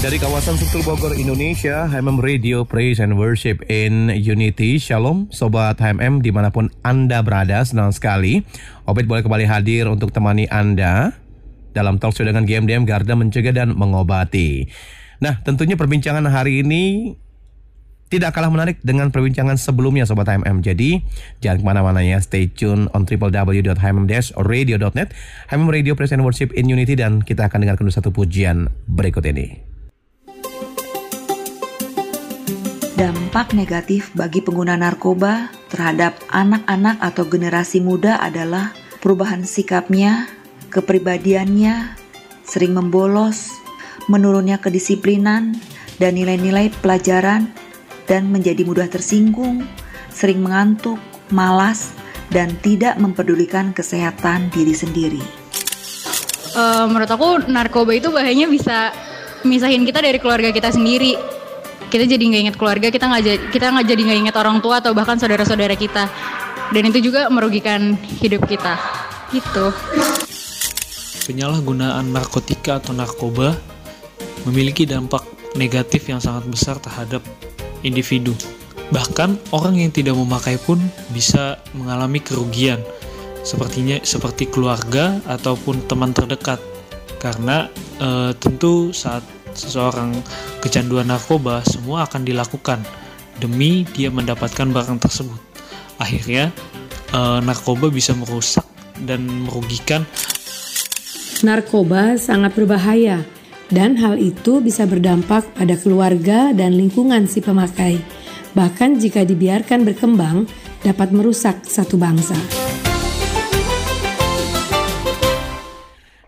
Dari kawasan Sentul Bogor, Indonesia, HMM Radio Praise and Worship in Unity. Shalom, Sobat HMM di mana pun Anda berada, senang sekali. Obed boleh kembali hadir untuk temani Anda dalam talk show dengan GMDM Garda Mencegah dan Mengobati. Nah, tentunya perbincangan hari ini tidak kalah menarik dengan perbincangan sebelumnya Sobat HMM. Jadi jangan ke mana-mana ya, stay tune on www.hmm-radio.net HMM Radio Praise and Worship in Unity dan kita akan dengarkan satu pujian berikut ini. Dampak negatif bagi pengguna narkoba terhadap anak-anak atau generasi muda adalah perubahan sikapnya, kepribadiannya, sering membolos, menurunnya kedisiplinan dan nilai-nilai pelajaran, dan menjadi mudah tersinggung, sering mengantuk, malas, dan tidak mempedulikan kesehatan diri sendiri. Uh, menurut aku narkoba itu bahayanya bisa misahin kita dari keluarga kita sendiri kita jadi nggak ingat keluarga kita nggak kita nggak jadi nggak ingat orang tua atau bahkan saudara-saudara kita. Dan itu juga merugikan hidup kita. Gitu. Penyalahgunaan narkotika atau narkoba memiliki dampak negatif yang sangat besar terhadap individu. Bahkan orang yang tidak memakai pun bisa mengalami kerugian sepertinya seperti keluarga ataupun teman terdekat. Karena e, tentu saat seseorang kecanduan narkoba, semua akan dilakukan demi dia mendapatkan barang tersebut. Akhirnya, e, narkoba bisa merusak dan merugikan. Narkoba sangat berbahaya, dan hal itu bisa berdampak pada keluarga dan lingkungan si pemakai. Bahkan jika dibiarkan berkembang, dapat merusak satu bangsa.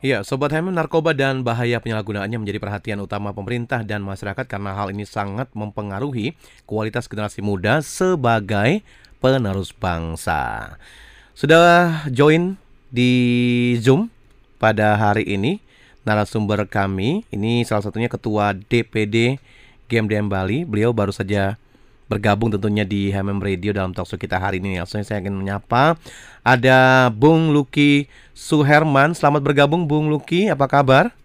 Iya, Sobat HMM, narkoba dan bahaya penyalahgunaannya menjadi perhatian utama pemerintah dan masyarakat karena hal ini sangat mempengaruhi kualitas generasi muda sebagai penerus bangsa. Sudah join di Zoom pada hari ini narasumber kami, ini salah satunya Ketua DPD GMDM Bali. Beliau baru saja bergabung tentunya di HMM Radio dalam talkshow kita hari ini. Langsung saya ingin menyapa ada Bung Luki Suherman. Selamat bergabung Bung Luki, apa kabar?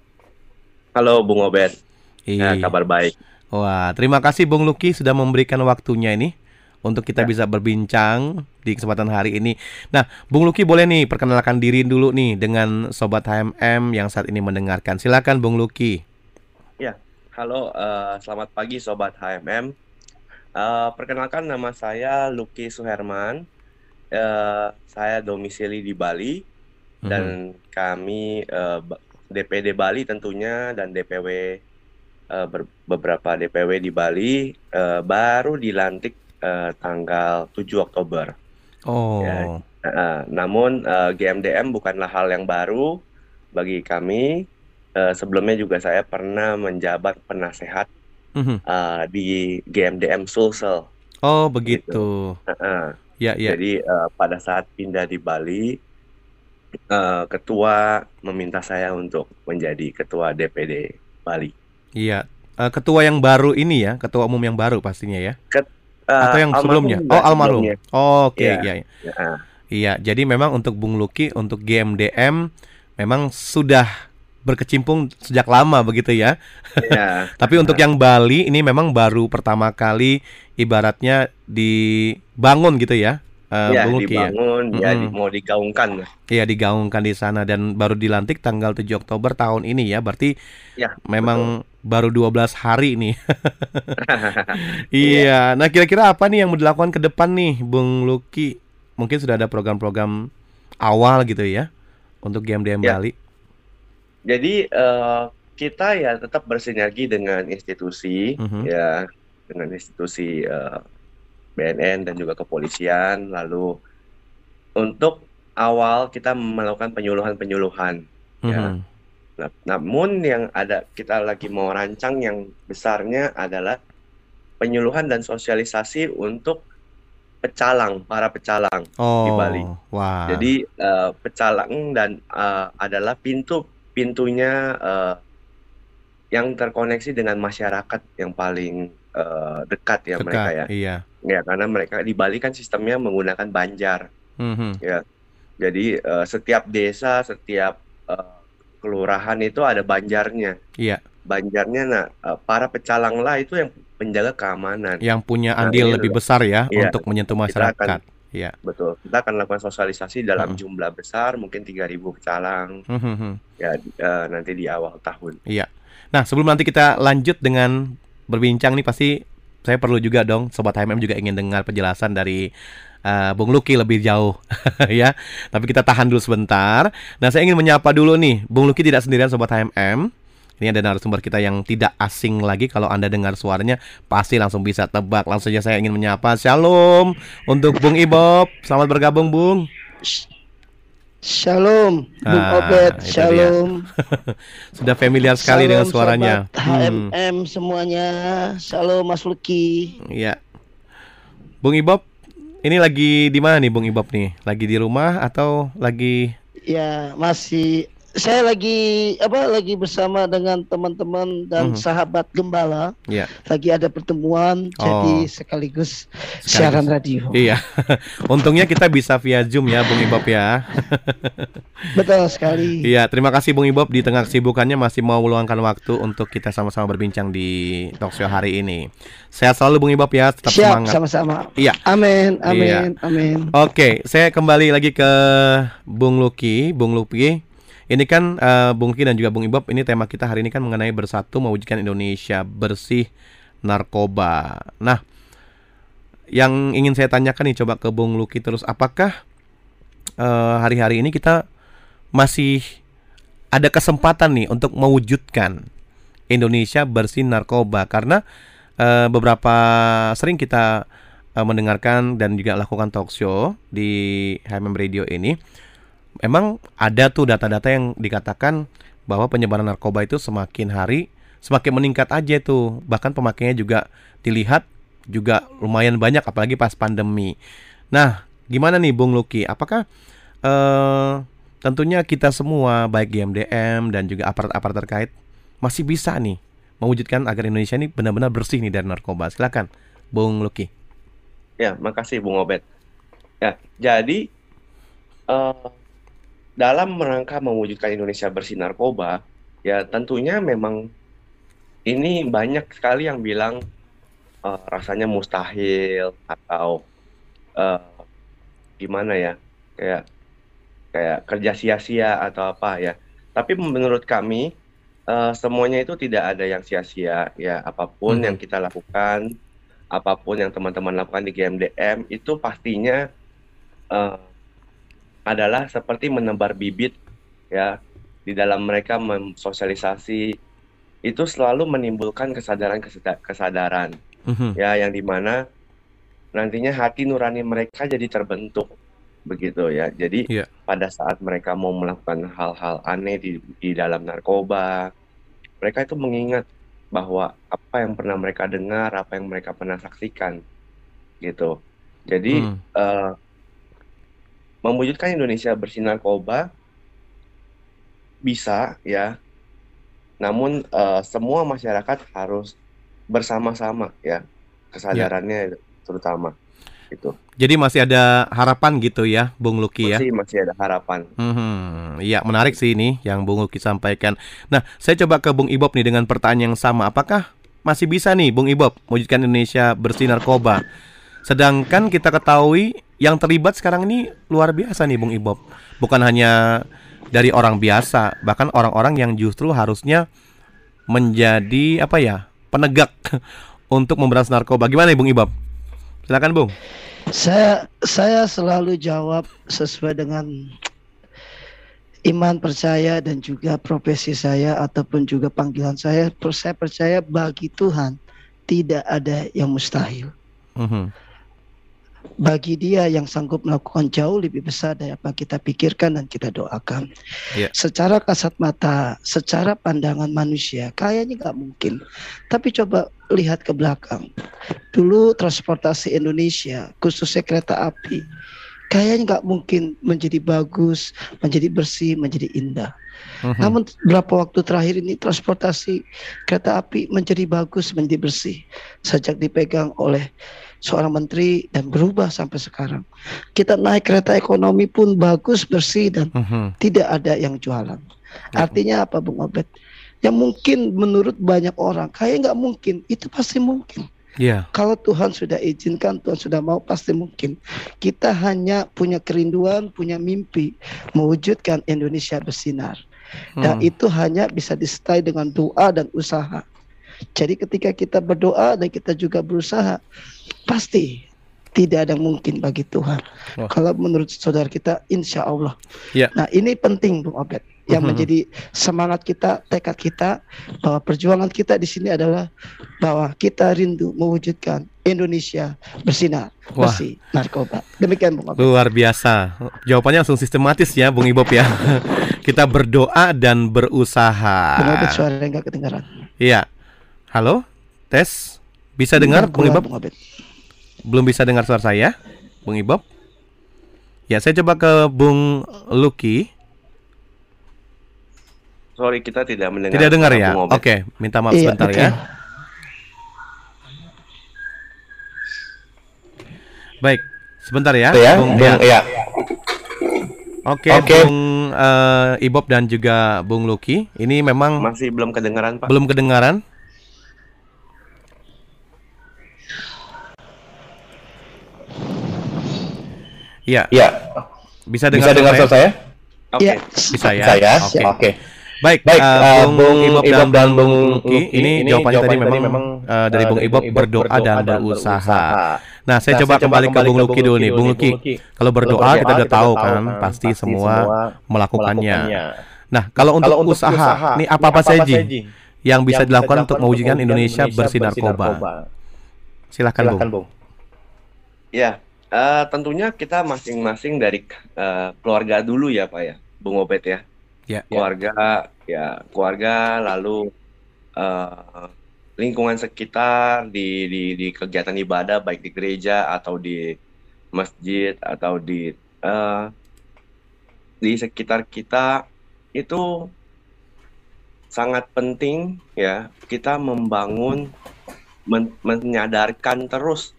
Halo Bung Obed. Iya. Ya, kabar baik. Wah, terima kasih Bung Luki sudah memberikan waktunya ini untuk kita ya. bisa berbincang di kesempatan hari ini. Nah, Bung Luki boleh nih perkenalkan diri dulu nih dengan sobat HMM yang saat ini mendengarkan. Silakan Bung Luki. Ya, halo, uh, selamat pagi sobat HMM. Uh, perkenalkan nama saya Luki Suherman. Uh, saya domisili di Bali mm-hmm. dan kami uh, eh, DPD Bali tentunya dan DPW uh, ber- beberapa DPW di Bali uh, baru dilantik uh, tanggal 7 Oktober. Oh. Ya, uh, namun uh, GMDM bukanlah hal yang baru bagi kami. Uh, sebelumnya juga saya pernah menjabat penasehat mm-hmm. uh, di GMDM Sulsel. Oh begitu. Gitu. Uh-uh. Ya ya. Jadi uh, pada saat pindah di Bali, uh, ketua meminta saya untuk menjadi ketua DPD Bali. Iya. Uh, ketua yang baru ini ya, ketua umum yang baru pastinya ya. Ket, uh, Atau yang sebelumnya? Oh almarhum. Oh, Oke okay, iya. iya. Ya. Iya. Jadi memang untuk Bung Luki untuk GMDM memang sudah berkecimpung sejak lama begitu ya. ya. Tapi untuk yang Bali ini memang baru pertama kali ibaratnya dibangun gitu ya. Uh, ya, Bung ya. dibangun, ya, ya mau digaungkan. Iya, digaungkan di sana dan baru dilantik tanggal 7 Oktober tahun ini ya. Berarti ya, memang betul. baru 12 hari nih. iya. Nah, kira-kira apa nih yang mau dilakukan ke depan nih, Bung Luki? Mungkin sudah ada program-program awal gitu ya untuk GMDM ya. Bali. Jadi uh, kita ya tetap bersinergi dengan institusi mm-hmm. ya dengan institusi uh, eh, BNN dan juga kepolisian lalu untuk awal kita melakukan penyuluhan-penyuluhan ya. Mhm. Nah, namun yang ada kita lagi mau rancang yang besarnya adalah penyuluhan dan sosialisasi untuk pecalang, para pecalang di Bali. Oh, wah. Jadi eh, pecalang dan eh, adalah pintu pintunya eh, yang terkoneksi dengan masyarakat yang paling eh, dekat ya mereka ya. dekat. Iya. Ya karena mereka di Bali kan sistemnya menggunakan banjar. Mhm. Ya, jadi eh, setiap desa, setiap eh, kelurahan itu ada banjarnya. Iya. Banjarnya, nah eh, para pecalang lah itu yang menjaga keamanan. Yang punya Nah, andil ini lebih besar ya Iya, untuk menyentuh kita masyarakat. akan Iya. betul. Kita akan lakukan sosialisasi dalam Mm-mm. jumlah besar, mungkin 3.000 pecalang Mhm. ya eh, nanti di awal tahun. Iya. Nah, sebelum nanti kita lanjut dengan berbincang nih pasti saya perlu juga dong sobat HMM juga ingin dengar penjelasan dari eh, Bung Luki lebih jauh ya. Tapi kita tahan dulu sebentar. Nah, saya ingin menyapa dulu nih, Bung Luki tidak sendirian sobat HMM. Ini ada narasumber kita yang tidak asing lagi kalau Anda dengar suaranya pasti langsung bisa tebak. Langsung saja saya ingin menyapa Shalom untuk Bung Ibob. Selamat bergabung, Bung. Shalom, Bung Ah, Obed, shalom. Sudah familiar sekali Shalom, dengan suaranya. Hmm. HMM semuanya. Shalom Mas Luki. Iya. Bung Ibob, ini lagi di mana nih Bung Ibob nih? Lagi di rumah atau lagi Ya, masih saya lagi apa lagi bersama dengan teman-teman dan Mhm. sahabat gembala. ya? Lagi ada pertemuan Oh. jadi sekaligus, siaran radio. Iya. Untungnya kita bisa via Zoom ya Bung Ibob ya. Betul sekali. Iya, terima kasih Bung Ibob di tengah kesibukannya masih mau meluangkan waktu untuk kita sama-sama berbincang di talkshow hari ini. Sehat selalu Bung Ibob ya, tetap Siap semangat. sama-sama. Iya. Amin, Iya. amin, amin. Oke, saya kembali lagi ke Bung Luki, Bung Luki. Ini kan eh, Bung Luki dan juga Bung Ibob, ini tema kita hari ini kan mengenai bersatu mewujudkan Indonesia bersih narkoba. Nah, yang ingin saya tanyakan nih coba ke Bung Luki terus, apakah eh, hari-hari ini kita masih ada kesempatan nih untuk mewujudkan Indonesia bersih narkoba karena eh, beberapa sering kita eh, mendengarkan dan juga lakukan talk show di HMM Radio ini emang ada tuh data-data yang dikatakan bahwa penyebaran narkoba itu semakin hari semakin meningkat aja tuh. Bahkan pemakainya juga dilihat juga lumayan banyak apalagi pas pandemi. Nah gimana nih Bung Luki apakah eh tentunya kita semua baik GMDM dan juga aparat-aparat terkait masih bisa nih mewujudkan agar Indonesia ini benar-benar bersih nih dari narkoba? Silakan Bung Luki Ya, makasih Bung Obed. Ya, jadi eh, dalam rangka mewujudkan Indonesia bersih narkoba, ya tentunya memang ini banyak sekali yang bilang eh, rasanya mustahil atau eh, gimana ya, kayak kayak kerja sia-sia atau apa ya. Tapi menurut kami eh, semuanya itu tidak ada yang sia-sia ya. Apa pun Mhm. yang kita lakukan, apa pun yang teman-teman lakukan di GMDM itu pastinya eh, adalah seperti menebar bibit ya di dalam mereka mensosialisasi itu selalu menimbulkan kesadaran kesadaran Mhm. ya yang di mana nantinya hati nurani mereka jadi terbentuk begitu ya jadi Iya. pada saat mereka mau melakukan hal-hal aneh di di dalam narkoba mereka itu mengingat bahwa apa yang pernah mereka dengar apa yang mereka pernah saksikan gitu jadi Hmm. eh, mewujudkan Indonesia bersih narkoba bisa ya namun eh, semua masyarakat harus bersama-sama ya kesadarannya terutama itu Jadi masih ada harapan gitu ya, Bung Luki ya. masih masih ada harapan Hmm, iya menarik sih ini yang Bung Luki sampaikan. Nah, saya coba ke Bung Ibob nih dengan pertanyaan yang sama. Apakah masih bisa nih Bung Ibob mewujudkan Indonesia bersih narkoba? Sedangkan kita ketahui yang terlibat sekarang ini luar biasa nih Bung Ibob. Bukan hanya dari orang biasa, bahkan orang-orang yang justru harusnya menjadi apa ya penegak untuk memberantas narkoba. Gimana Bung Ibob? Silakan Bung. Saya saya selalu jawab sesuai dengan iman percaya dan juga profesi saya ataupun juga panggilan saya. Saya percaya bagi Tuhan tidak ada yang mustahil. Mhm. Bagi dia yang sanggup melakukan jauh lebih besar dari apa kita pikirkan dan kita doakan. Ya. Secara kasat mata, secara pandangan manusia, kayaknya nggak mungkin. Tapi coba lihat ke belakang. Dulu transportasi Indonesia, khususnya kereta api, kayaknya nggak mungkin menjadi bagus, menjadi bersih, menjadi indah. Mhm. Namun beberapa waktu terakhir ini transportasi kereta api menjadi bagus, menjadi bersih sejak dipegang oleh seorang menteri dan berubah sampai sekarang. Kita naik kereta ekonomi pun bagus, bersih dan Mhm. tidak ada yang jualan. Artinya apa Bung Obed? Yang mungkin menurut banyak orang kayak nggak mungkin, itu pasti mungkin. Iya. Kalau Tuhan sudah izinkan, Tuhan sudah mau pasti mungkin. Kita hanya punya kerinduan, punya mimpi mewujudkan Indonesia bersinar. Dan Hmm. itu hanya bisa disertai dengan doa dan usaha. Jadi ketika kita berdoa dan kita juga berusaha, pasti tidak ada yang mungkin bagi Tuhan. Wah. Kalau menurut saudara kita, insya Allah. Ya. Nah ini penting Bung Obed. Yang Mhm. menjadi semangat kita, tekad kita, bahwa perjuangan kita di sini adalah bahwa kita rindu mewujudkan Indonesia bersinar, Wah. bersih, narkoba. Demikian Bung Obed. Luar biasa. Jawabannya langsung sistematis ya, Bung Ibob ya. Kita berdoa dan berusaha. Bung Obed suara yang nggak kedengaran. Iya. Halo? Tes? Bisa dengar Bung Ibob? Bung Obed. Belum bisa dengar suara saya? Bung Ibob? Ya, saya coba ke Bung Lucky. Sorry kita tidak mendengar. Tidak dengar ya? Oke, minta maaf Iya, sebentar oke. ya. Baik, sebentar ya. ya, Bung, Bung, ya. ya. Oke, Oke. Bung eh, Ibob dan juga Bung Lucky. Ini memang Masih belum kedengaran Pak. belum kedengaran. Iya, Ya, bisa dengar, bisa dengar suara saya? Oke. Ya, Bisa ya. Saya, Oke. oke. Baik, Baik, eh, eh, Bung, Bung Ibob dan, Bung Bung. Lucky, Ini ini jawabannya tadi jawabannya memang, memang, eh, dari Bung dari Ibob Bung Ibob berdoa dan berdoa dan berusaha. berusaha. Nah, saya Nah, coba saya coba kembali ke kembali Bung ke Bung dulu nih. dulu Bung nih, Lucky, Bung Lucky. kalau berdoa berdoa, kita udah kita tahu kan, kan, pasti pasti semua semua melakukannya. melakukannya. Nah, kalau untuk, Kalau untuk usaha, nih apa-apa saja yang bisa dilakukan untuk mewujudkan Indonesia bersih narkoba? Silahkan, Bung. Silakan, Bung. Ya, eh, tentunya kita masing-masing dari eh, keluarga dulu ya Pak ya, Bung Obed ya. Ya. Keluarga, ya keluarga, lalu eh, lingkungan sekitar di, di di kegiatan ibadah baik di gereja atau di masjid atau di eh, di sekitar kita itu sangat penting ya kita membangun men- menyadarkan terus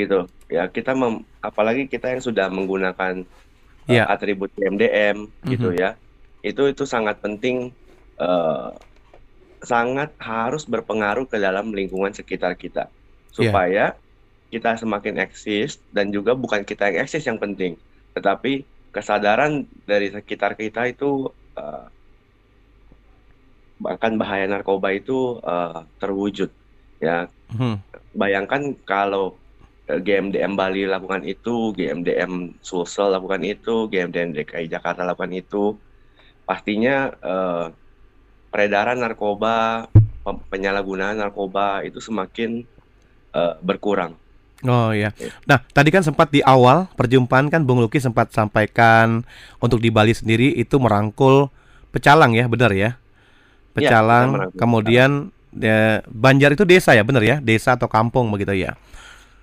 gitu ya kita mem- apalagi kita yang sudah menggunakan uh, Iya. atribut MDM gitu Mhm. ya itu itu sangat penting eh, sangat harus berpengaruh ke dalam lingkungan sekitar kita Iya. supaya kita semakin eksis dan juga bukan kita yang eksis yang penting tetapi kesadaran dari sekitar kita itu eh, bahkan bahaya narkoba itu eh, terwujud ya Hmm. bayangkan kalau GMDM Bali lakukan itu, GMDM Sulsel lakukan itu, GMDM DKI Jakarta lakukan itu, pastinya eh, peredaran narkoba, penyalahgunaan narkoba itu semakin eh, berkurang. Oh ya. Nah, tadi kan sempat di awal perjumpaan kan Bung Luki sempat sampaikan untuk di Bali sendiri itu merangkul pecalang ya, benar ya? Iya, Pecalang, merangkul kemudian ya, Banjar itu desa ya, benar ya? Desa atau kampung begitu ya?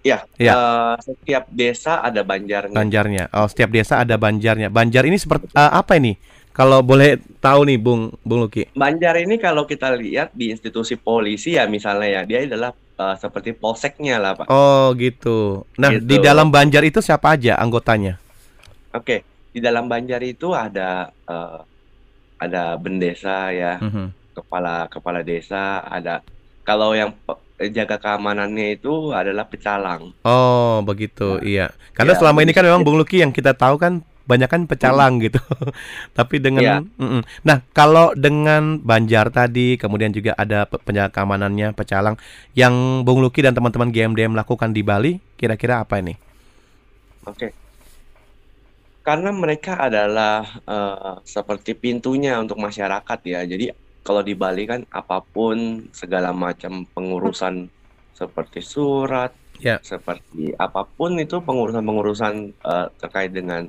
Ya, Iya. eh, setiap desa ada banjarnya. Banjarnya. Oh, setiap desa ada banjarnya. Banjar ini seperti eh, apa ini? Kalau boleh tahu nih, Bung Bung Luki. Banjar ini kalau kita lihat di institusi polisi ya misalnya ya, dia adalah eh, seperti polseknya lah Pak. Oh, gitu. Nah, Gitu. di dalam Banjar itu siapa aja anggotanya? Oke, di dalam Banjar itu ada eh, ada bendesa ya, Mhm. kepala kepala desa, ada kalau yang jaga keamanannya itu adalah pecalang. Oh, begitu. Iya. Karena ya, selama ini kan memang Bung Luki yang kita tahu kan banyak kan pecalang gitu. Tapi dengan Iya. Mm-mm. Nah, kalau dengan Banjar tadi, kemudian juga ada pe- penjaga keamanannya pecalang yang Bung Luki dan teman-teman GMDM lakukan di Bali, kira-kira apa ini? Oke. Karena mereka adalah eh, seperti pintunya untuk masyarakat ya. Jadi kalau di Bali kan apa pun segala macam pengurusan seperti surat, Ya. Seperti apa pun itu pengurusan-pengurusan uh, terkait dengan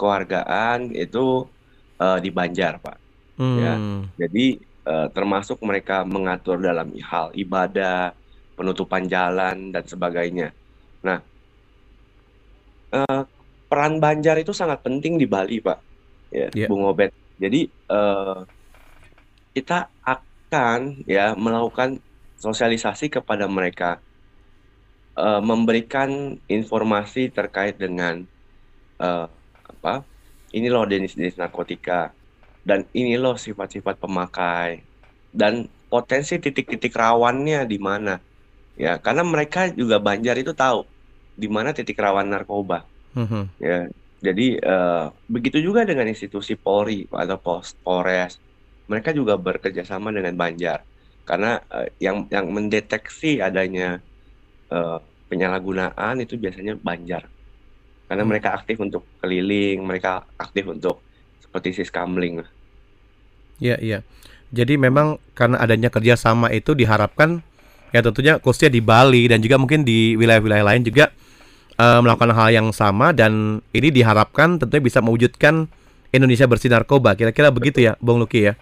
kewargaan itu uh, di Banjar, Pak. Ya. Hmm. Jadi uh, termasuk mereka mengatur dalam hal ibadah, penutupan jalan dan sebagainya. Nah, uh, peran Banjar itu sangat penting di Bali, Pak. Ya, Ya. Bung Obed. Jadi uh, kita akan ya melakukan sosialisasi kepada mereka, uh, memberikan informasi terkait dengan uh, apa? Ini loh jenis-jenis narkotika dan ini loh sifat-sifat pemakai dan potensi titik-titik rawannya di mana. Ya, karena mereka juga Banjar itu tahu di mana titik rawan narkoba. Mhm. Ya, jadi eh, begitu juga dengan institusi Polri atau Pos Polres. Mereka juga bekerja sama dengan Banjar karena eh, yang yang mendeteksi adanya eh, penyalahgunaan itu biasanya Banjar. Karena Hmm. mereka aktif untuk keliling, mereka aktif untuk seperti siskamling. Iya, iya. Jadi memang karena adanya kerjasama itu diharapkan ya tentunya khususnya di Bali dan juga mungkin di wilayah-wilayah lain juga eh, melakukan hal yang sama dan ini diharapkan tentunya bisa mewujudkan Indonesia bersih narkoba. Kira-kira begitu ya, Bung Luki ya.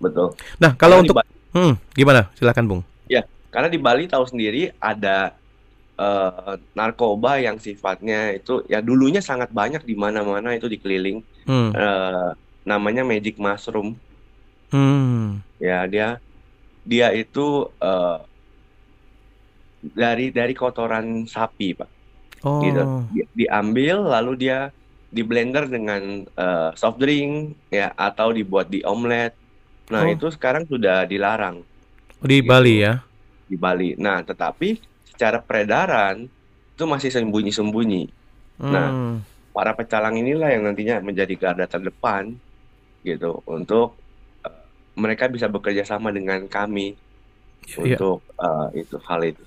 Betul. Nah, kalau Karena untuk hmm, gimana? Silakan, Bung. Ya, karena di Bali tahu sendiri ada eh, narkoba yang sifatnya itu ya dulunya sangat banyak di mana-mana itu dikeliling. Hmm. Eh, namanya magic mushroom. Hmm. Ya, dia dia itu eh, dari dari kotoran sapi, Pak. Gitu. Oh. Di- diambil lalu dia di blender dengan eh, soft drink ya atau dibuat di omelet. Nah, Oh. itu sekarang sudah dilarang Di Gitu. Bali ya. di Bali. Nah, tetapi secara peredaran itu masih sembunyi-sembunyi. Nah, Hmm. para pecalang inilah yang nantinya menjadi garda terdepan gitu untuk eh, mereka bisa bekerja sama dengan kami Iya. untuk eh, itu hal itu.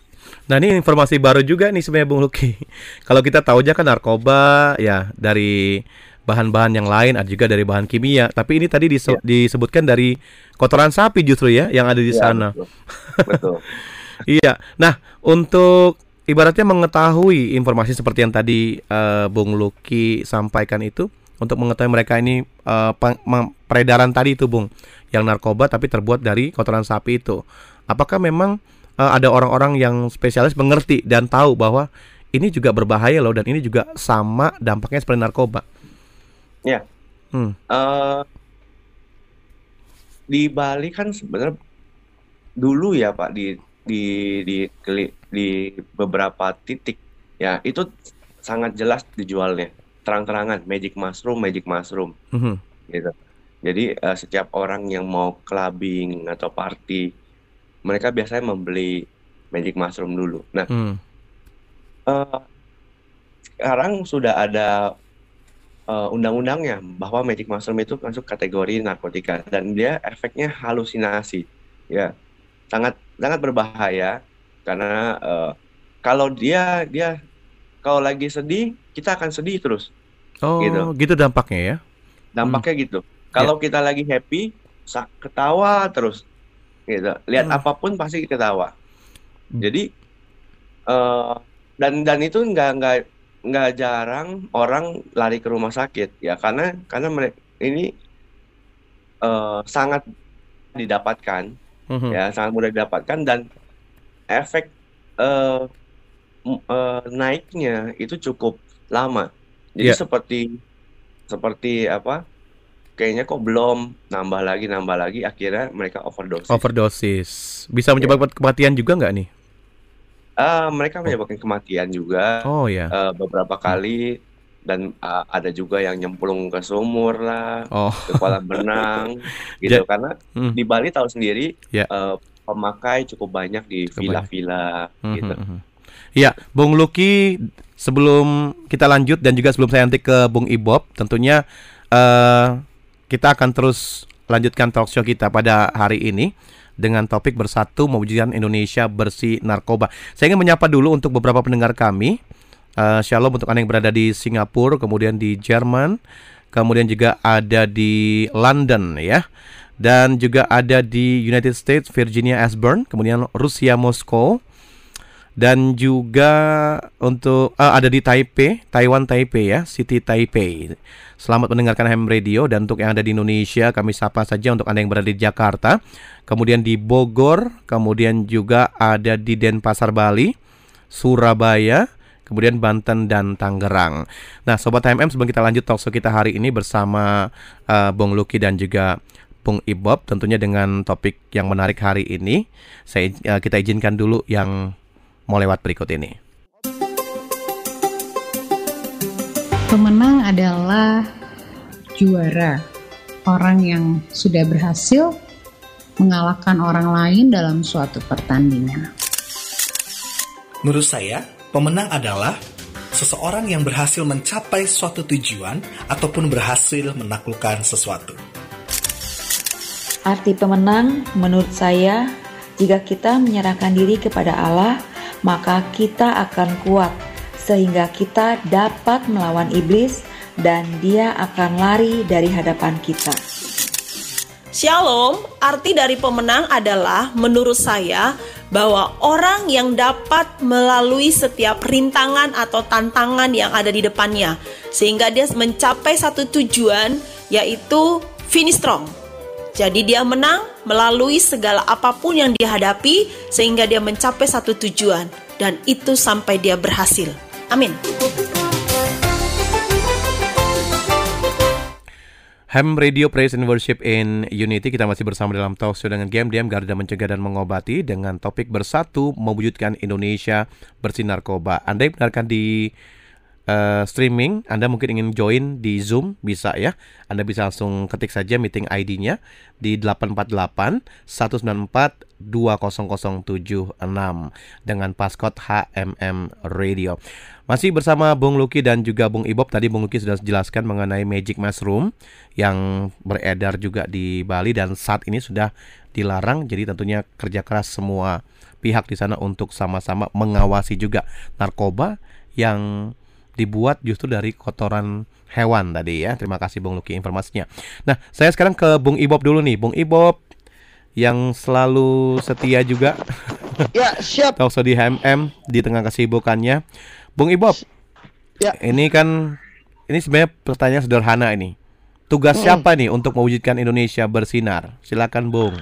Nah ini informasi baru juga nih sebenarnya Bung Luki. Kalau kita tahu aja kan narkoba ya dari bahan-bahan yang lain, ada juga dari bahan kimia. Tapi ini tadi dise- Iya. disebutkan dari kotoran sapi justru ya yang ada di Ya, sana. betul. Betul. Iya. Nah untuk ibaratnya mengetahui informasi seperti yang tadi eh, Bung Luki sampaikan itu, untuk mengetahui mereka ini mem- peredaran tadi itu Bung, yang narkoba tapi terbuat dari kotoran sapi itu. Apakah memang eh, ada orang-orang yang spesialis mengerti dan tahu bahwa ini juga berbahaya loh dan ini juga sama dampaknya seperti narkoba? Ya. Hmm. Eh, di Bali kan sebenarnya dulu ya Pak di di di keli- di beberapa titik ya itu sangat jelas dijualnya terang-terangan magic mushroom magic mushroom Mhm. gitu. Jadi eh, setiap orang yang mau clubbing atau party mereka biasanya membeli magic mushroom dulu. Nah, Hmm. eh, sekarang sudah ada eh, undang-undangnya bahwa magic mushroom itu masuk kategori narkotika dan dia efeknya halusinasi ya sangat sangat berbahaya karena eh, kalau dia dia kalau lagi sedih kita akan sedih terus Oh, Gitu. gitu dampaknya ya. dampaknya gitu kalau kita lagi happy ketawa terus gitu lihat Hmm. apa pun pasti ketawa Hmm. jadi eh dan dan itu nggak nggak nggak jarang orang lari ke rumah sakit ya karena karena mereka ini eh sangat didapatkan Mhm. ya sangat mudah didapatkan dan efek m- eh, naiknya itu cukup lama jadi Iya. seperti seperti apa kayaknya kok belum nambah lagi nambah lagi akhirnya mereka overdosis Overdosis. Bisa menyebabkan kematian juga nggak nih? Ah, mereka menyebabkan kematian juga Oh ya. eh, beberapa kali dan ah, ada juga yang nyemplung ke sumur lah Oh. ke kolam renang gitu Ja- karena Hmm. di Bali tahu sendiri Ya. eh, pemakai cukup banyak di villa-villa gitu. Mhm, mhm. Iya, Bung Luki, sebelum kita lanjut dan juga sebelum saya nanti ke Bung Ibob, tentunya eh kita akan terus lanjutkan talk show kita pada hari ini dengan topik bersatu mewujudkan Indonesia bersih narkoba. Saya ingin menyapa dulu untuk beberapa pendengar kami. Eh, shalom untuk anda yang berada di Singapura, kemudian di Jerman, kemudian juga ada di London ya. Dan juga ada di United States, Virginia Ashburn, kemudian Rusia Moskow, dan juga untuk uh, ada di Taipei, Taiwan Taipei ya, City Taipei. Selamat mendengarkan Ham Radio dan untuk yang ada di Indonesia kami sapa saja untuk Anda yang berada di Jakarta, kemudian di Bogor, kemudian juga ada di Denpasar Bali, Surabaya, kemudian Banten dan Tangerang. Nah, sobat HMM sebelum kita lanjut talkshow kita hari ini bersama uh, Bung Luki dan juga Bung Ibob tentunya dengan topik yang menarik hari ini. Saya uh, kita izinkan dulu yang mau lewat berikut ini. Pemenang adalah juara, orang yang sudah berhasil mengalahkan orang lain dalam suatu pertandingan. Menurut saya, pemenang adalah seseorang yang berhasil mencapai suatu tujuan ataupun berhasil menaklukkan sesuatu. Arti pemenang menurut saya jika kita menyerahkan diri kepada Allah maka kita akan kuat sehingga kita dapat melawan iblis dan dia akan lari dari hadapan kita. Shalom, arti dari pemenang adalah menurut saya bahwa orang yang dapat melalui setiap rintangan atau tantangan yang ada di depannya sehingga dia mencapai satu tujuan yaitu finish strong. Jadi dia menang melalui segala apa pun yang dihadapi sehingga dia mencapai satu tujuan dan itu sampai dia berhasil. Amin. Ham Radio Praise and Worship in Unity kita masih bersama dalam talk show dengan Game Diam Garda Mencegah dan Mengobati dengan topik bersatu mewujudkan Indonesia bersih narkoba. Anda yang mendengarkan di uh, streaming, Anda mungkin ingin join di Zoom, bisa ya. Anda bisa langsung ketik saja meeting ID-nya di 848 194 20076 dengan passcode HMM Radio. Masih bersama Bung Luki dan juga Bung Ibob. Tadi Bung Luki sudah jelaskan mengenai Magic Mushroom yang beredar juga di Bali dan saat ini sudah dilarang. Jadi tentunya kerja keras semua pihak di sana untuk sama-sama mengawasi juga narkoba yang dibuat justru dari kotoran hewan tadi ya. Terima kasih Bung Luki informasinya. Nah, saya sekarang ke Bung Ibob dulu nih. Bung Ibob yang selalu setia juga. Ya, siap. Talkshow di HMM di tengah kesibukannya. Bung Ibob. Ya. Ini kan ini sebenarnya pertanyaan sederhana ini. Tugas hmm. siapa nih untuk mewujudkan Indonesia bersinar? Silakan, Bung.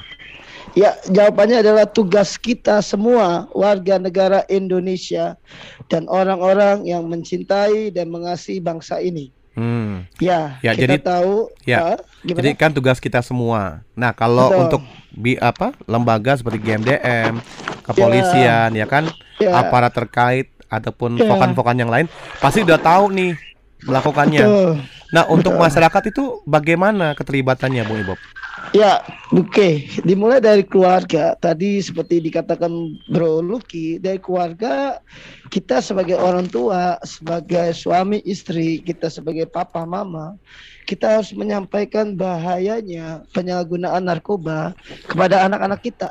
Ya, jawabannya adalah tugas kita semua warga negara Indonesia dan orang-orang yang mencintai dan mengasihi bangsa ini. Hmm. Ya, ya kita jadi tahu. Ya, uh, jadi kan tugas kita semua. Nah, kalau Betul. untuk bi apa lembaga seperti GMDM, kepolisian, ya, ya kan, Ya. aparat terkait ataupun Ya. vokan-vokan yang lain, pasti udah tahu nih melakukannya. Betul. Nah, untuk Betul. masyarakat itu bagaimana keterlibatannya, Bung Ibob? Ya, oke. Dimulai dari keluarga. Tadi seperti dikatakan Bro Lucky, dari keluarga kita sebagai orang tua, sebagai suami istri, kita sebagai papa mama, kita harus menyampaikan bahayanya penyalahgunaan narkoba kepada anak-anak kita.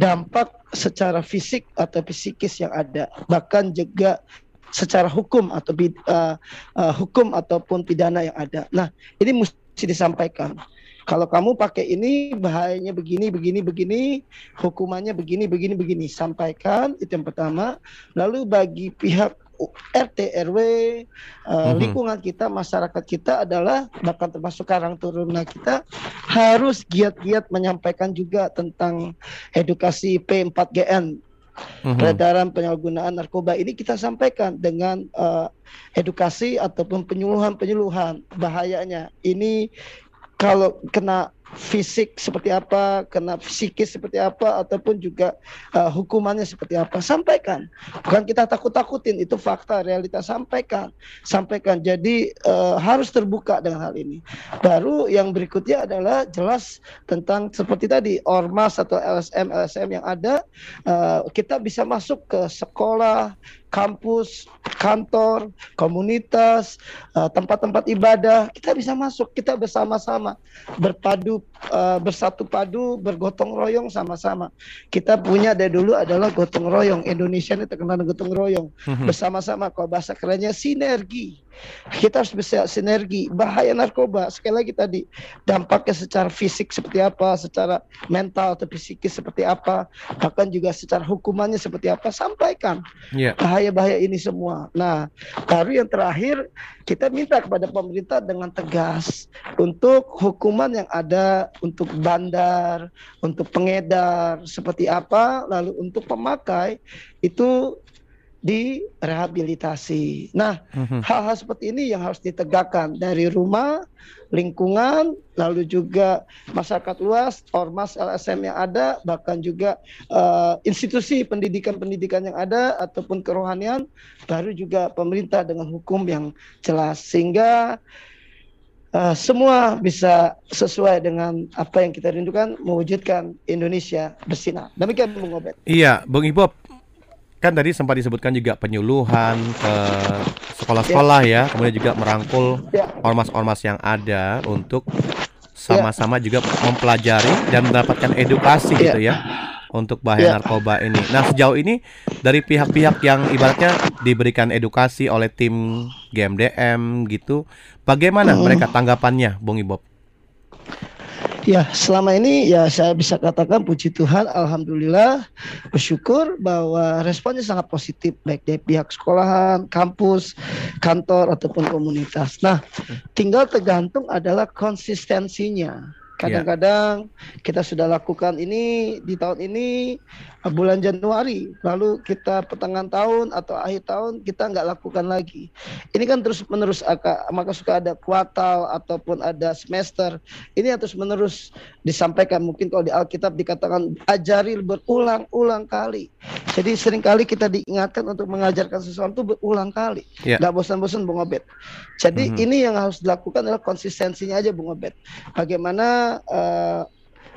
Dampak secara fisik atau psikis yang ada, bahkan juga secara hukum atau uh, uh, hukum ataupun pidana yang ada. Nah, ini mesti disampaikan. Kalau kamu pakai ini bahayanya begini, begini, begini, hukumannya begini, begini, begini. Sampaikan itu yang pertama. Lalu bagi pihak RT RW uh, Mhm. lingkungan kita masyarakat kita adalah bahkan termasuk karang turuna kita harus giat-giat menyampaikan juga tentang edukasi P4GN Mhm. peredaran penyalahgunaan narkoba ini kita sampaikan dengan uh, edukasi ataupun penyuluhan-penyuluhan bahayanya. Ini kalau kena fisik seperti apa, kena psikis seperti apa, ataupun juga uh, hukumannya seperti apa, sampaikan. Bukan kita takut-takutin, itu fakta, realitas sampaikan, sampaikan. Jadi uh, harus terbuka dengan hal ini. Baru yang berikutnya adalah jelas tentang seperti tadi ormas atau LSM LSM yang ada, uh, kita bisa masuk ke sekolah, kampus, kantor, komunitas, uh, tempat-tempat ibadah, kita bisa masuk, kita bersama-sama berpadu, uh, bersatu padu, bergotong royong sama-sama. Kita punya dari dulu adalah gotong royong. Indonesia ini terkenal gotong royong. Mhm. Bersama-sama, kalau bahasa kerennya sinergi. Kita harus bisa sinergi. Bahaya narkoba sekali lagi tadi dampaknya secara fisik seperti apa, secara mental atau psikis seperti apa, bahkan juga secara hukumannya seperti apa. Sampaikan Iya. bahaya-bahaya ini semua. Nah, baru yang terakhir kita minta kepada pemerintah dengan tegas untuk hukuman yang ada untuk bandar, untuk pengedar seperti apa, lalu untuk pemakai itu direhabilitasi. Nah, Mhm. hal-hal seperti ini yang harus ditegakkan dari rumah, lingkungan, lalu juga masyarakat luas, ormas LSM yang ada, bahkan juga eh, institusi pendidikan-pendidikan yang ada ataupun kerohanian, baru juga pemerintah dengan hukum yang jelas sehingga eh, semua bisa sesuai dengan apa yang kita rindukan mewujudkan Indonesia bersinar. Demikian Bung Obed. Iya, Bung Ibob. Kan tadi sempat disebutkan juga penyuluhan ke sekolah-sekolah ya, kemudian juga merangkul Ya. ormas-ormas yang ada untuk sama-sama juga mempelajari dan mendapatkan edukasi Ya. gitu ya untuk bahaya Ya. narkoba ini. Nah, sejauh ini dari pihak-pihak yang ibaratnya diberikan edukasi oleh tim GMDM gitu, bagaimana Hmm. mereka tanggapannya, Bung Ibob? Ya, selama ini ya saya bisa katakan puji Tuhan, alhamdulillah bersyukur bahwa responnya sangat positif baik dari pihak sekolahan, kampus, kantor ataupun komunitas. Nah, tinggal tergantung adalah konsistensinya. Kadang-kadang kita sudah lakukan ini di tahun ini bulan Januari, lalu kita pertengahan tahun atau akhir tahun kita nggak lakukan lagi. Ini kan terus menerus aka- maka suka ada kuartal ataupun ada semester. Ini yang terus menerus disampaikan. Mungkin kalau di Alkitab dikatakan ajari berulang-ulang kali. Jadi sering kali kita diingatkan untuk mengajarkan sesuatu berulang kali. Ya. Nggak bosan-bosan Bung Obed. Jadi Mhm. ini yang harus dilakukan adalah konsistensinya aja Bung Obed. Bagaimana eh,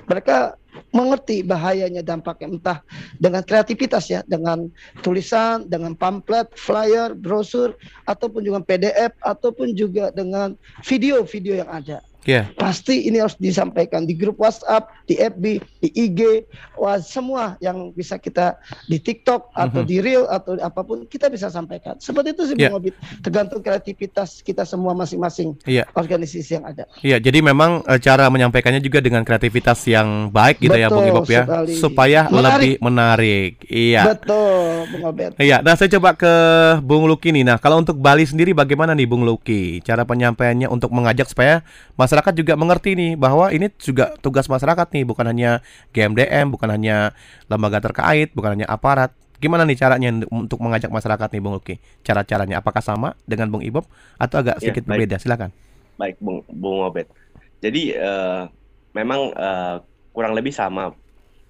mereka mengerti bahayanya dampaknya entah dengan kreativitas ya, dengan tulisan, dengan pamflet, flyer, brosur ataupun juga PDF ataupun juga dengan video-video yang ada. Ya. Pasti ini harus disampaikan di grup WhatsApp, di FB, di IG, wah semua yang bisa kita di TikTok atau Mhm. di Reel atau apa pun kita bisa sampaikan. Seperti itu sih Ya. Bung Obit. Tergantung kreativitas kita semua masing-masing Iya. organisasi yang ada. Iya, jadi memang eh, cara menyampaikannya juga dengan kreativitas yang baik gitu ya, Bung Betul Ibob ya, sekali. supaya Menarik. lebih menarik. Iya. Betul, Bung. Iya, nah saya coba ke Bung Luki nih. Nah, kalau untuk Bali sendiri bagaimana nih Bung Luki? Cara penyampaiannya untuk mengajak supaya masyarakat juga mengerti nih bahwa ini juga tugas masyarakat nih, bukan hanya GMDM, bukan hanya lembaga terkait, bukan hanya aparat. Gimana nih caranya untuk mengajak masyarakat nih Bung Luki? Cara-caranya apakah sama dengan Bung Ibob atau agak Ya, sedikit baik. berbeda? Silakan. Baik, Bung Bung Obed. Jadi eh, memang eh, kurang lebih sama.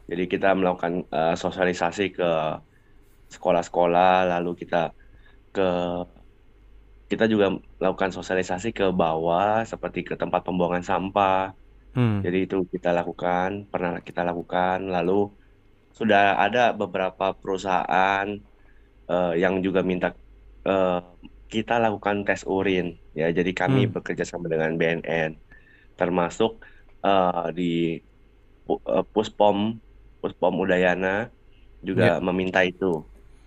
Jadi kita melakukan eh, sosialisasi ke sekolah-sekolah, lalu kita ke kita juga melakukan sosialisasi ke bawah seperti ke tempat pembuangan sampah. Hmm. Jadi itu kita lakukan, pernah kita lakukan. Lalu sudah ada beberapa perusahaan eh, yang juga minta eh, kita lakukan tes urin ya. Jadi kami Hmm. bekerja sama dengan BNN, termasuk eh, di eh, Puspom Puspom Udayana juga meminta itu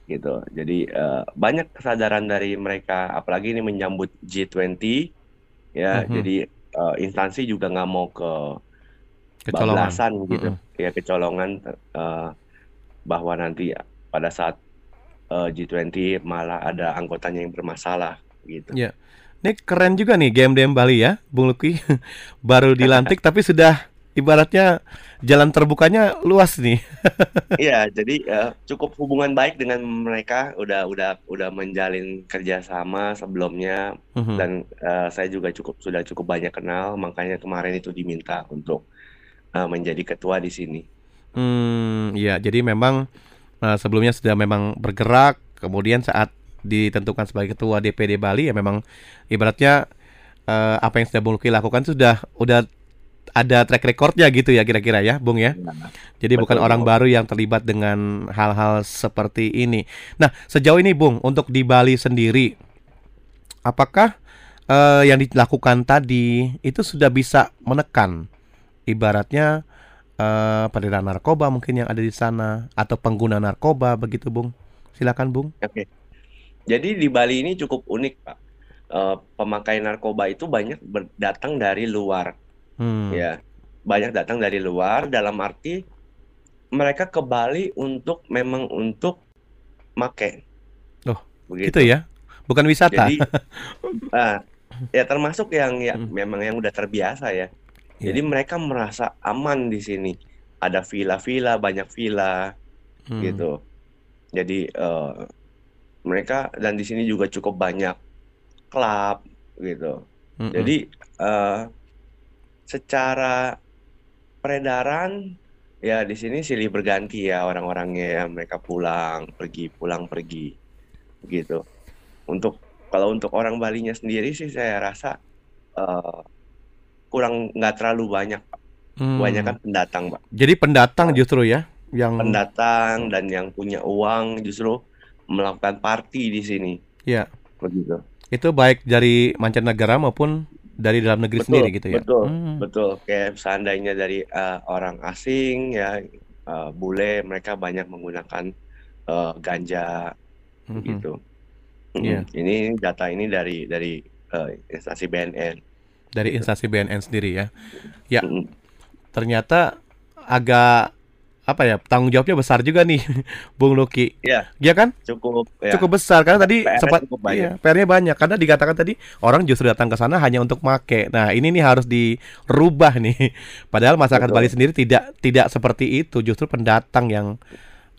gitu. Jadi eh, banyak kesadaran dari mereka, apalagi ini menyambut G20 ya. Mhm. Jadi eh, instansi juga nggak mau ke Kecolongan. gitu, Mm-mm. ya kecolongan eh, bahwa nanti pada saat eh, G20 malah ada anggotanya yang bermasalah gitu. Ya. Ini keren juga nih GMDM Bali ya, Bung Luki. Baru dilantik tapi sudah ibaratnya jalan terbukanya luas nih. Iya, jadi eh, cukup hubungan baik dengan mereka, udah udah udah menjalin kerjasama sebelumnya Mhm. dan eh, saya juga cukup sudah cukup banyak kenal, makanya kemarin itu diminta untuk eh, menjadi ketua di sini. Hmm, ya, jadi memang eh, sebelumnya sudah memang bergerak, kemudian saat ditentukan sebagai ketua DPD Bali ya memang ibaratnya eh, apa yang sudah Bung Luki lakukan sudah udah ada track recordnya gitu ya kira-kira ya, Bung ya. Jadi bukan Betul, orang Bung. baru yang terlibat dengan hal-hal seperti ini. Nah, sejauh ini Bung, untuk di Bali sendiri, apakah eh, yang dilakukan tadi itu sudah bisa menekan, ibaratnya eh peredaran narkoba mungkin yang ada di sana atau pengguna narkoba begitu, Bung? Silakan, Bung. Oke. Jadi di Bali ini cukup unik, Pak. eh, pemakai narkoba itu banyak datang dari luar, Hmm. ya. Banyak datang dari luar dalam arti mereka ke Bali untuk memang untuk make. Oh, Begitu. gitu ya. Bukan wisata. Jadi, ah, ya termasuk yang ya memang yang udah terbiasa ya. Iya. Jadi mereka merasa aman di sini. Ada villa-villa, banyak villa, Hmm. gitu. Jadi eh, mereka dan di sini juga cukup banyak klub, gitu. Mm-mm. Jadi eh, secara peredaran ya di sini silih berganti ya orang-orangnya ya. Mereka pulang pergi pulang pergi. Gitu. Untuk kalau untuk orang Balinya sendiri sih saya rasa eh, kurang nggak terlalu banyak Pak. Hmm. kebanyakan pendatang Pak. Jadi pendatang justru ya yang pendatang dan yang punya uang justru melakukan party di sini. Ya begitu. Itu baik dari mancanegara maupun dari dalam negeri betul sendiri gitu ya. betul Hmm. betul kayak seandainya dari eh, orang asing ya eh, bule mereka banyak menggunakan eh, ganja Mhm. gitu Mm, Iya. ini data ini dari dari eh, instansi BNN Dari instansi BNN sendiri ya. Ya. Mm. Ternyata agak apa ya tanggung jawabnya besar juga nih Bung Luki. ya Iya kan? cukup ya Cukup besar karena tadi PR-nya sempat cukup banyak. iya, PR-nya banyak karena dikatakan tadi orang justru datang ke sana hanya untuk make. Nah, ini nih harus dirubah nih. Padahal masyarakat Betul. Bali sendiri tidak tidak seperti itu, justru pendatang yang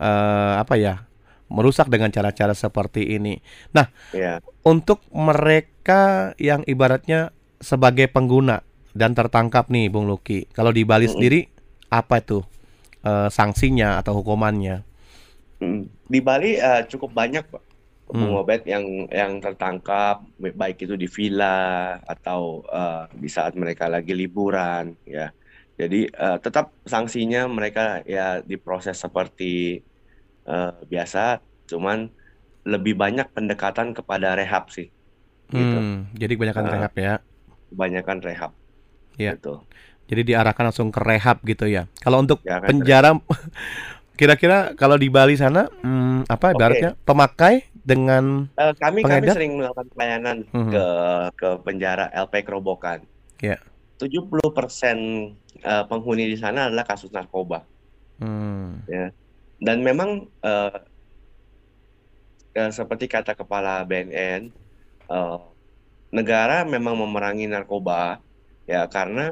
eh, apa ya? merusak dengan cara-cara seperti ini. Nah, ya untuk mereka yang ibaratnya sebagai pengguna dan tertangkap nih Bung Luki. Kalau di Bali Mm-mm. sendiri apa itu eh, sanksinya atau hukumannya? Mm. di Bali eh, cukup banyak Pak Bung Hmm. Yang yang tertangkap baik itu di villa atau eh, di saat mereka lagi liburan ya jadi eh, tetap sanksinya mereka ya diproses seperti eh, biasa cuman lebih banyak pendekatan kepada rehab sih gitu Hmm, jadi kebanyakan Nah. rehab ya. kebanyakan rehab Iya. gitu Jadi diarahkan langsung ke rehab gitu ya. Kalau untuk Ya kan, penjara kira-kira kalau di Bali sana hmm, apa ibaratnya pemakai dengan Eh, kami kami sering melakukan pelayanan Mhm. ke ke penjara LP Kerobokan ya. 70% eh, penghuni di sana adalah kasus narkoba Hmm. ya dan memang eh, eh, seperti kata kepala BNN eh, negara memang memerangi narkoba ya karena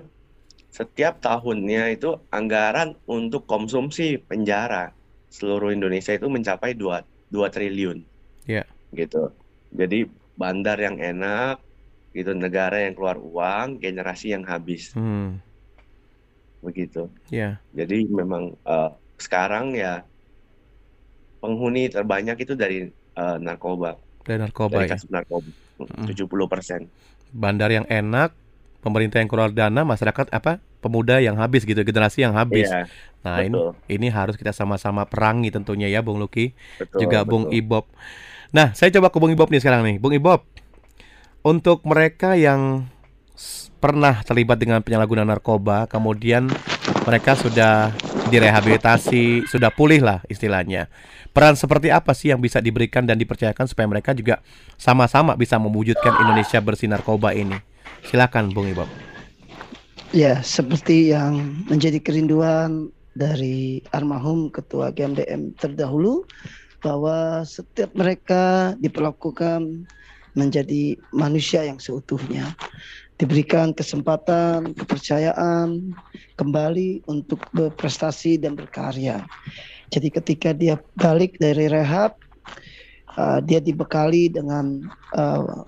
setiap tahunnya itu anggaran untuk konsumsi penjara seluruh Indonesia itu mencapai 2 2 triliun Ya. gitu jadi bandar yang enak gitu negara yang keluar uang generasi yang habis Hmm. begitu Ya. jadi memang eh, sekarang ya penghuni terbanyak itu dari eh, narkoba, Dari narkoba dari ya. kasus narkoba. Mm. 70%. Bandar yang enak, pemerintah yang keluar dana, masyarakat apa? Pemuda yang habis gitu, generasi yang habis. Iya, Nah, ini betul. ini harus kita sama-sama perangi tentunya ya Bung Luki, Betul, juga Bung betul. Ibob. Nah, saya coba ke Bung Ibob nih sekarang nih. Bung Ibob, untuk mereka yang pernah terlibat dengan penyalahgunaan narkoba, kemudian mereka sudah direhabilitasi, sudah pulih lah istilahnya. Peran seperti apa sih yang bisa diberikan dan dipercayakan supaya mereka juga sama-sama bisa mewujudkan Indonesia bersih narkoba ini? Silakan Bung Ibob. Ya, seperti yang menjadi kerinduan dari almarhum Ketua GMDM terdahulu bahwa setiap mereka diperlakukan menjadi manusia yang seutuhnya, diberikan kesempatan, kepercayaan kembali untuk berprestasi dan berkarya. Jadi ketika dia balik dari rehab, uh, dia dibekali dengan uh,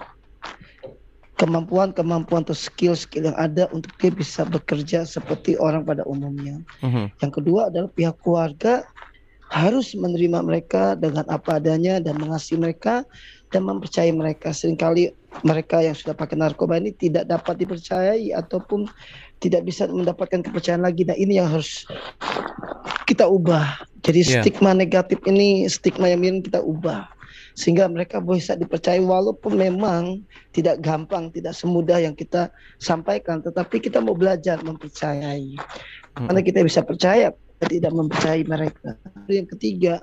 kemampuan-kemampuan atau skill-skill yang ada untuk dia bisa bekerja seperti orang pada umumnya. Mhm. Yang kedua adalah pihak keluarga harus menerima mereka dengan apa adanya dan mengasihi mereka dan mempercayai mereka. Seringkali mereka yang sudah pakai narkoba ini tidak dapat dipercayai ataupun tidak bisa mendapatkan kepercayaan lagi. Nah ini yang harus kita ubah. Jadi Iya. stigma negatif ini, stigma yang miring kita ubah. Sehingga mereka bisa dipercayai walaupun memang tidak gampang, tidak semudah yang kita sampaikan. Tetapi kita mau belajar mempercayai. Karena kita bisa percaya tidak mempercayai mereka. Yang ketiga,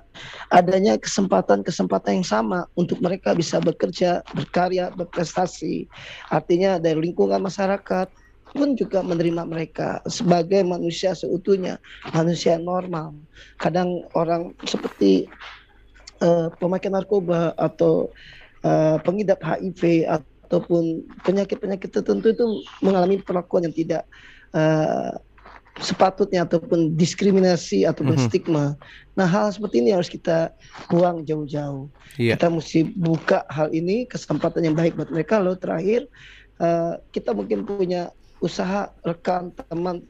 adanya kesempatan-kesempatan yang sama untuk mereka bisa bekerja, berkarya, berprestasi. Artinya dari lingkungan masyarakat pun juga menerima mereka sebagai manusia seutuhnya, manusia normal. Kadang orang seperti uh, pemakai narkoba atau uh, pengidap HIV ataupun penyakit-penyakit tertentu itu mengalami perlakuan yang tidak uh, sepatutnya ataupun diskriminasi ataupun mm-hmm. stigma. Nah hal seperti ini harus kita buang jauh-jauh. Yeah. Kita mesti buka hal ini kesempatan yang baik buat mereka. Lalu terakhir uh, kita mungkin punya usaha rekan teman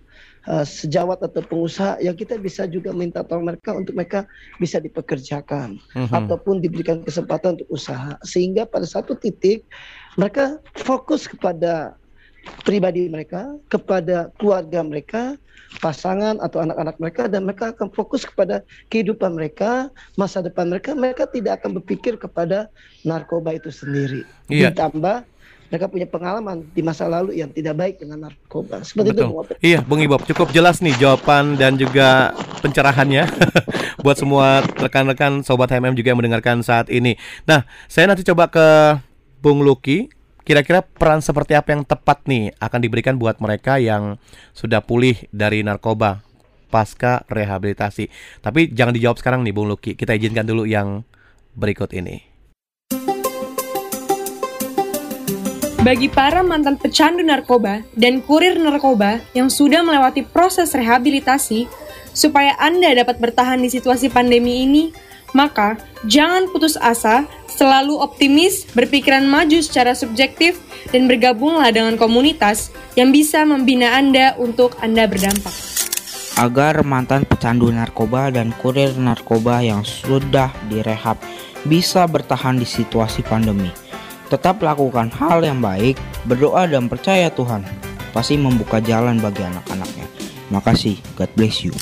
uh, sejawat atau pengusaha yang kita bisa juga minta tolong mereka untuk mereka bisa dipekerjakan mm-hmm. ataupun diberikan kesempatan untuk usaha sehingga pada satu titik mereka fokus kepada pribadi mereka, kepada keluarga mereka, pasangan atau anak-anak mereka dan mereka akan fokus kepada kehidupan mereka, masa depan mereka. Mereka tidak akan berpikir kepada narkoba itu sendiri. Iya. Ditambah mereka punya pengalaman di masa lalu yang tidak baik dengan narkoba. Seperti Betul. itu. Iya, Bung Ibob, cukup jelas nih jawaban dan juga pencerahannya buat semua rekan-rekan sobat HMM juga yang mendengarkan saat ini. Nah, saya nanti coba ke Bung Luki Kira-kira peran seperti apa yang tepat nih akan diberikan buat mereka yang sudah pulih dari narkoba pasca rehabilitasi? Tapi jangan dijawab sekarang nih Bung Luki. Kita izinkan dulu yang berikut ini. Bagi para mantan pecandu narkoba dan kurir narkoba yang sudah melewati proses rehabilitasi, supaya Anda dapat bertahan di situasi pandemi ini, maka jangan putus asa Selalu optimis, berpikiran maju secara subjektif, dan bergabunglah dengan komunitas yang bisa membina Anda untuk Anda berdampak. Agar mantan pecandu narkoba dan kurir narkoba yang sudah direhab bisa bertahan di situasi pandemi. Tetap lakukan hal yang baik, berdoa dan percaya Tuhan pasti membuka jalan bagi anak-anaknya. Makasih, God bless you.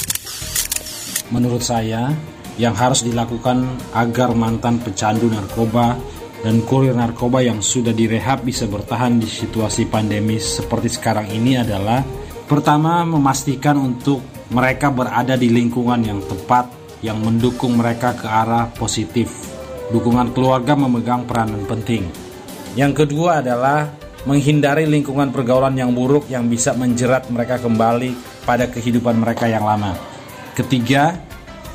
Menurut saya, yang harus dilakukan agar mantan pecandu narkoba dan kurir narkoba yang sudah direhab bisa bertahan di situasi pandemi seperti sekarang ini adalah pertama memastikan untuk mereka berada di lingkungan yang tepat yang mendukung mereka ke arah positif. Dukungan keluarga memegang peranan penting. Yang kedua adalah menghindari lingkungan pergaulan yang buruk yang bisa menjerat mereka kembali pada kehidupan mereka yang lama. Ketiga,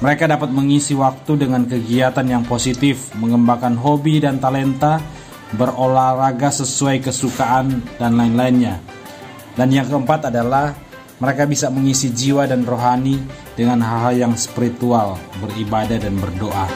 mereka dapat mengisi waktu dengan kegiatan yang positif, mengembangkan hobi dan talenta, berolahraga sesuai kesukaan, dan lain-lainnya. Dan yang keempat adalah mereka bisa mengisi jiwa dan rohani dengan hal-hal yang spiritual, beribadah dan berdoa.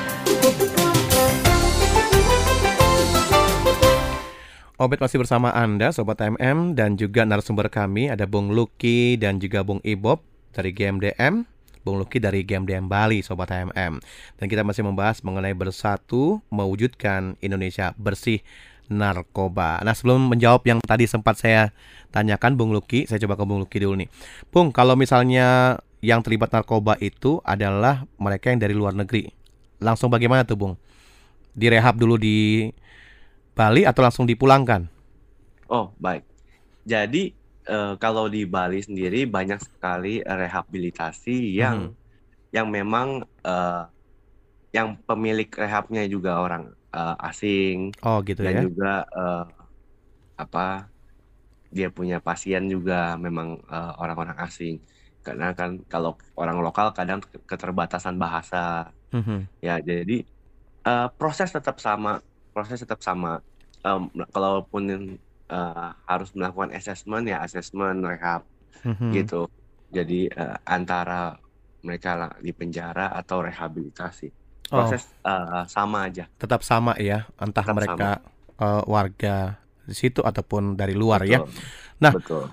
Obet masih bersama Anda, Sobat MM, dan juga narasumber kami ada Bung Luki dan juga Bung Ibob dari GMDM. Bung Luki dari Game DM Bali Sobat HMM Dan kita masih membahas mengenai bersatu mewujudkan Indonesia bersih narkoba Nah sebelum menjawab yang tadi sempat saya tanyakan Bung Luki Saya coba ke Bung Luki dulu nih Bung kalau misalnya yang terlibat narkoba itu adalah mereka yang dari luar negeri Langsung bagaimana tuh Bung? Direhab dulu di Bali atau langsung dipulangkan? Oh baik Jadi uh, kalau di Bali sendiri banyak sekali rehabilitasi yang hmm. yang memang uh, yang pemilik rehabnya juga orang uh, asing Oh gitu dan ya. juga uh, apa dia punya pasien juga memang uh, orang-orang asing karena kan kalau orang lokal kadang keterbatasan bahasa Mhm. ya jadi uh, proses tetap sama proses tetap sama um, kalaupun uh, harus melakukan assessment ya assessment rehab Mhm. gitu. Jadi uh, antara mereka di penjara atau rehabilitasi. Oh. Proses uh, sama aja. Tetap sama ya, entah Tetap mereka uh, warga di situ ataupun dari luar ya. Betul. Nah, Betul.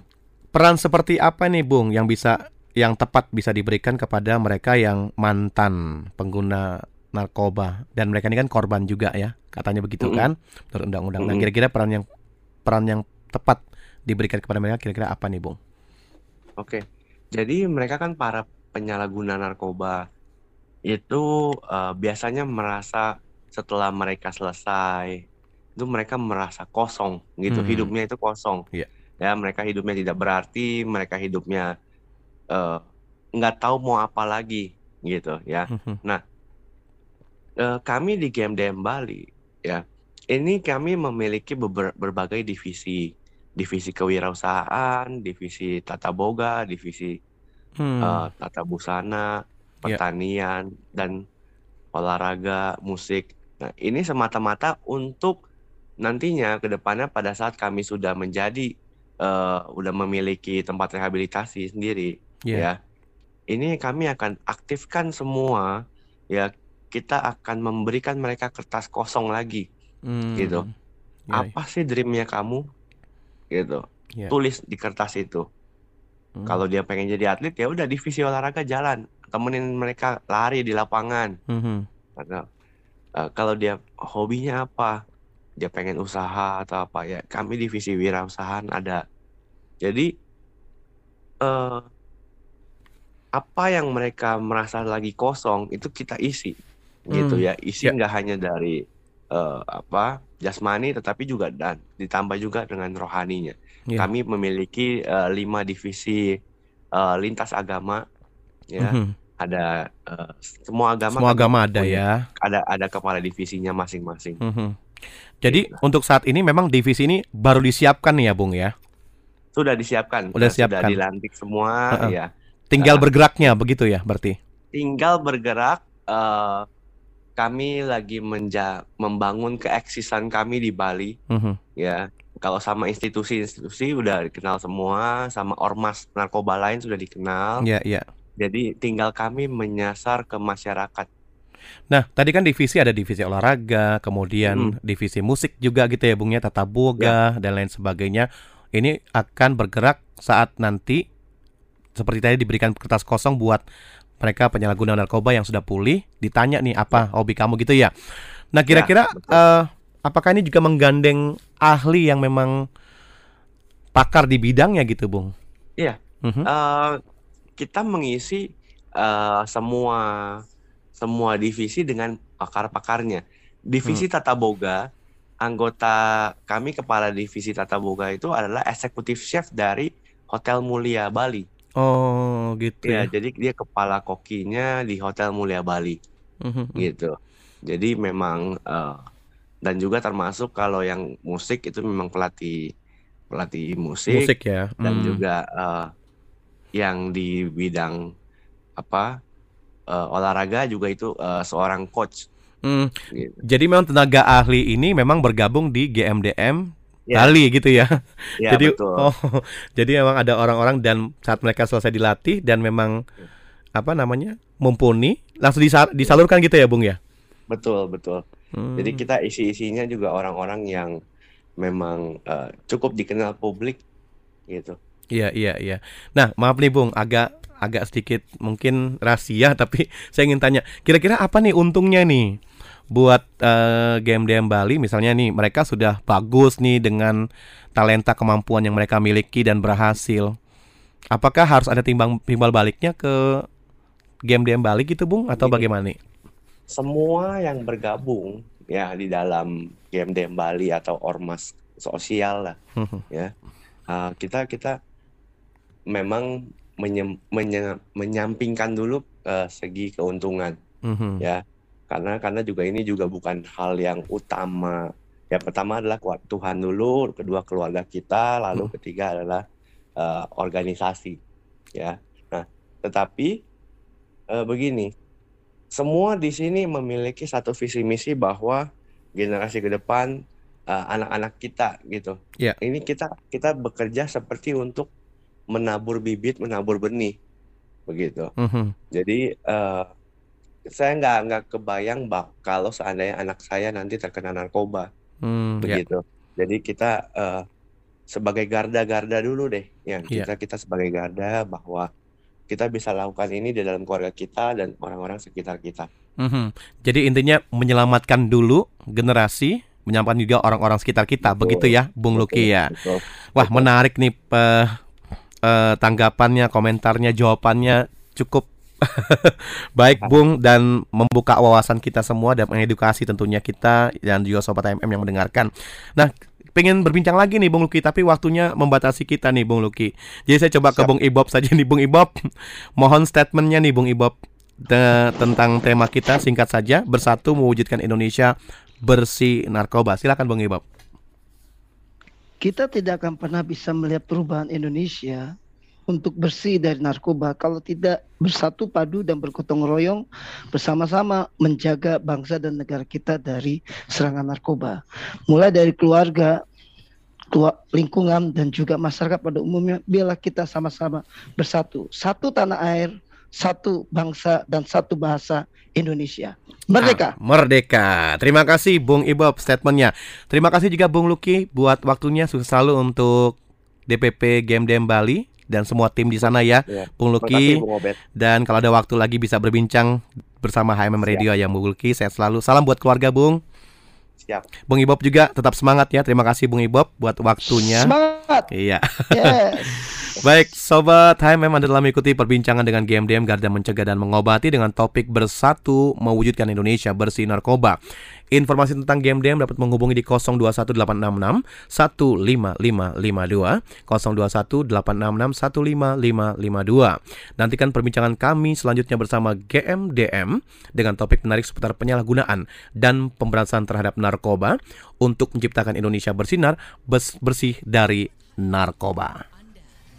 peran seperti apa nih Bung yang bisa yang tepat bisa diberikan kepada mereka yang mantan pengguna narkoba dan mereka ini kan korban juga ya, katanya begitu Mm-mm. kan menurut undang-undang. Nah, Mm-mm. kira-kira peran yang peran yang tepat diberikan kepada mereka kira-kira apa nih Bung? Oke. Jadi mereka kan para penyalahguna narkoba itu uh, biasanya merasa setelah mereka selesai itu mereka merasa kosong gitu, Mhm. hidupnya itu kosong. Iya. Ya, mereka hidupnya tidak berarti, mereka hidupnya uh, nggak tahu mau apa lagi gitu ya. Nah, eh, kami di GMDM Bali ya, ini kami memiliki beber- berbagai divisi, divisi kewirausahaan, divisi tata boga, divisi Hmm. eh, tata busana, Ya. pertanian dan olahraga, musik. Nah, ini semata-mata untuk nantinya ke depannya pada saat kami sudah menjadi eh, udah memiliki tempat rehabilitasi sendiri Iya. ya. Ini kami akan aktifkan semua ya kita akan memberikan mereka kertas kosong lagi Hmm. gitu. Ya, Apa sih dreamnya kamu? Gitu. Ya. Tulis di kertas itu. Hmm. Kalau dia pengen jadi atlet ya udah divisi olahraga jalan, temenin mereka lari di lapangan. Atau eh, kalau dia hobinya apa? Dia pengen usaha atau apa ya? Kami divisi wirausahaan ada. Jadi eh apa yang mereka merasa lagi kosong itu kita isi gitu Hmm, ya. Isi ya. nggak hanya dari eh, apa jasmani tetapi juga dan ditambah juga dengan rohaninya. Ya. Kami memiliki eh, lima divisi eh, lintas agama ya. Mhm. Ada eh, semua agama Semua kami agama ada ya. Ada ada kepala divisinya masing-masing. Mhm. Jadi untuk saat ini memang divisi ini baru disiapkan nih ya, Bung ya. Sudah disiapkan, Udah sudah siapkan. dilantik semua Heeh. ya. Tinggal Ah, bergeraknya begitu ya, berarti. tinggal bergerak eh, kami lagi menja membangun keeksisan kami di Bali Mhm. ya. Kalau sama institusi-institusi udah dikenal semua, sama ormas narkoba lain sudah dikenal. Ya, ya. Jadi tinggal kami menyasar ke masyarakat. Nah, tadi kan divisi ada divisi olahraga, kemudian divisi musik juga gitu ya, Bung ya, tata boga dan lain sebagainya. Ini akan bergerak saat nanti seperti tadi diberikan kertas kosong buat mereka penyalahguna narkoba yang sudah pulih, ditanya nih apa hobi kamu gitu ya. Nah, kira-kira eh, apakah ini juga menggandeng ahli yang memang pakar di bidangnya gitu, Bung? Iya, Mhm. eh, kita mengisi eh, semua semua divisi dengan pakar-pakarnya. Divisi Tata Boga, anggota kami kepala divisi Tata Boga itu adalah eksekutif chef dari Hotel Mulia Bali. Oh, gitu Ya, ya. jadi dia kepala kokinya di Hotel Mulia Bali, Mhm. gitu. Jadi memang eh, dan juga termasuk kalau yang musik itu memang pelatih pelatih musik, Musik ya. dan Hmm. juga eh, yang di bidang apa eh, olahraga juga itu eh, seorang coach. Hmm, Gitu. Jadi memang tenaga ahli ini memang bergabung di GMDM Ya. Bali gitu ya. Ya, jadi betul. oh, jadi memang ada orang-orang dan saat mereka selesai dilatih dan memang Ya. apa namanya mumpuni langsung disa- disalurkan gitu ya, Bung ya. Betul, betul. Jadi Hmm. kita isi-isinya juga orang-orang yang memang eh, cukup dikenal publik gitu. Iya, iya, iya. Nah, maaf nih Bung, agak agak sedikit mungkin rahasia tapi saya ingin tanya, kira-kira apa nih untungnya nih buat eh, GMDM Bali misalnya nih mereka sudah bagus nih dengan talenta kemampuan yang mereka miliki dan berhasil. Apakah harus ada timbang timbal baliknya ke GMDM Bali gitu, Bung, atau Gini. bagaimana nih? Semua yang bergabung ya di dalam GMDM Bali atau ormas sosial lah ya. eh, kita kita memang menyem- menye- menyampingkan dulu eh, segi keuntungan Mhm. ya karena karena juga ini juga bukan hal yang utama. Ya pertama adalah kuat Tuhan dulu kedua keluarga kita lalu ketiga adalah eh, organisasi ya. Nah tetapi eh, begini semua di sini memiliki satu visi misi bahwa generasi ke depan eh, anak-anak kita gitu. Ya. ini kita kita bekerja seperti untuk menabur bibit menabur benih begitu. Mhm. jadi eh, saya nggak nggak kebayang bah kalau seandainya anak saya nanti terkena narkoba Hmm, ya. begitu. Jadi kita eh, sebagai garda-garda dulu deh, ya Iya. kita kita sebagai garda bahwa kita bisa lakukan ini di dalam keluarga kita dan orang-orang sekitar kita. Mhm. Jadi intinya menyelamatkan dulu generasi, menyelamatkan juga orang-orang sekitar kita, begitu ya, Bung Luki ya. Betul. Wah, menarik nih eh, eh, tanggapannya, komentarnya, jawabannya cukup baik, Bung, dan membuka wawasan kita semua dan mengedukasi tentunya kita dan juga sobat MM yang mendengarkan. Nah, pengen berbincang lagi nih Bung Luki tapi waktunya membatasi kita nih Bung Luki. Jadi saya coba ke Bung Ibob saja nih Bung Ibob. Mohon statementnya nih Bung Ibob te tentang tema kita singkat saja bersatu mewujudkan Indonesia bersih narkoba. Silakan Bung Ibob. Kita tidak akan pernah bisa melihat perubahan Indonesia untuk bersih dari narkoba kalau tidak bersatu padu dan bergotong royong bersama-sama menjaga bangsa dan negara kita dari serangan narkoba. Mulai dari keluarga, lingkungan dan juga masyarakat pada umumnya biarlah kita sama-sama bersatu. Satu tanah air, satu bangsa dan satu bahasa Indonesia. Merdeka. Ah, merdeka. Terima kasih Bung Ibob statementnya. Terima kasih juga Bung Luki buat waktunya selalu untuk DPP Game Dem Bali dan semua tim di sana ya, ya. Bung Luki. Dan kalau ada waktu lagi bisa berbincang bersama HMM Radio ya Bung Luki. Sehat selalu. Salam buat keluarga Bung. Siap. Bung Ibob juga tetap semangat ya. Terima kasih Bung Ibob buat waktunya. Semangat. Iya. Yes. Baik, Sobat HMM Anda telah mengikuti perbincangan dengan GMDM Garda Mencegah dan Mengobati dengan topik bersatu mewujudkan Indonesia bersih narkoba. Informasi tentang GMDM dapat menghubungi di 021866 15552, 021866 15552. Nantikan perbincangan kami selanjutnya bersama GMDM dengan topik menarik seputar penyalahgunaan dan pemberantasan terhadap narkoba untuk menciptakan Indonesia bersinar bersih dari narkoba.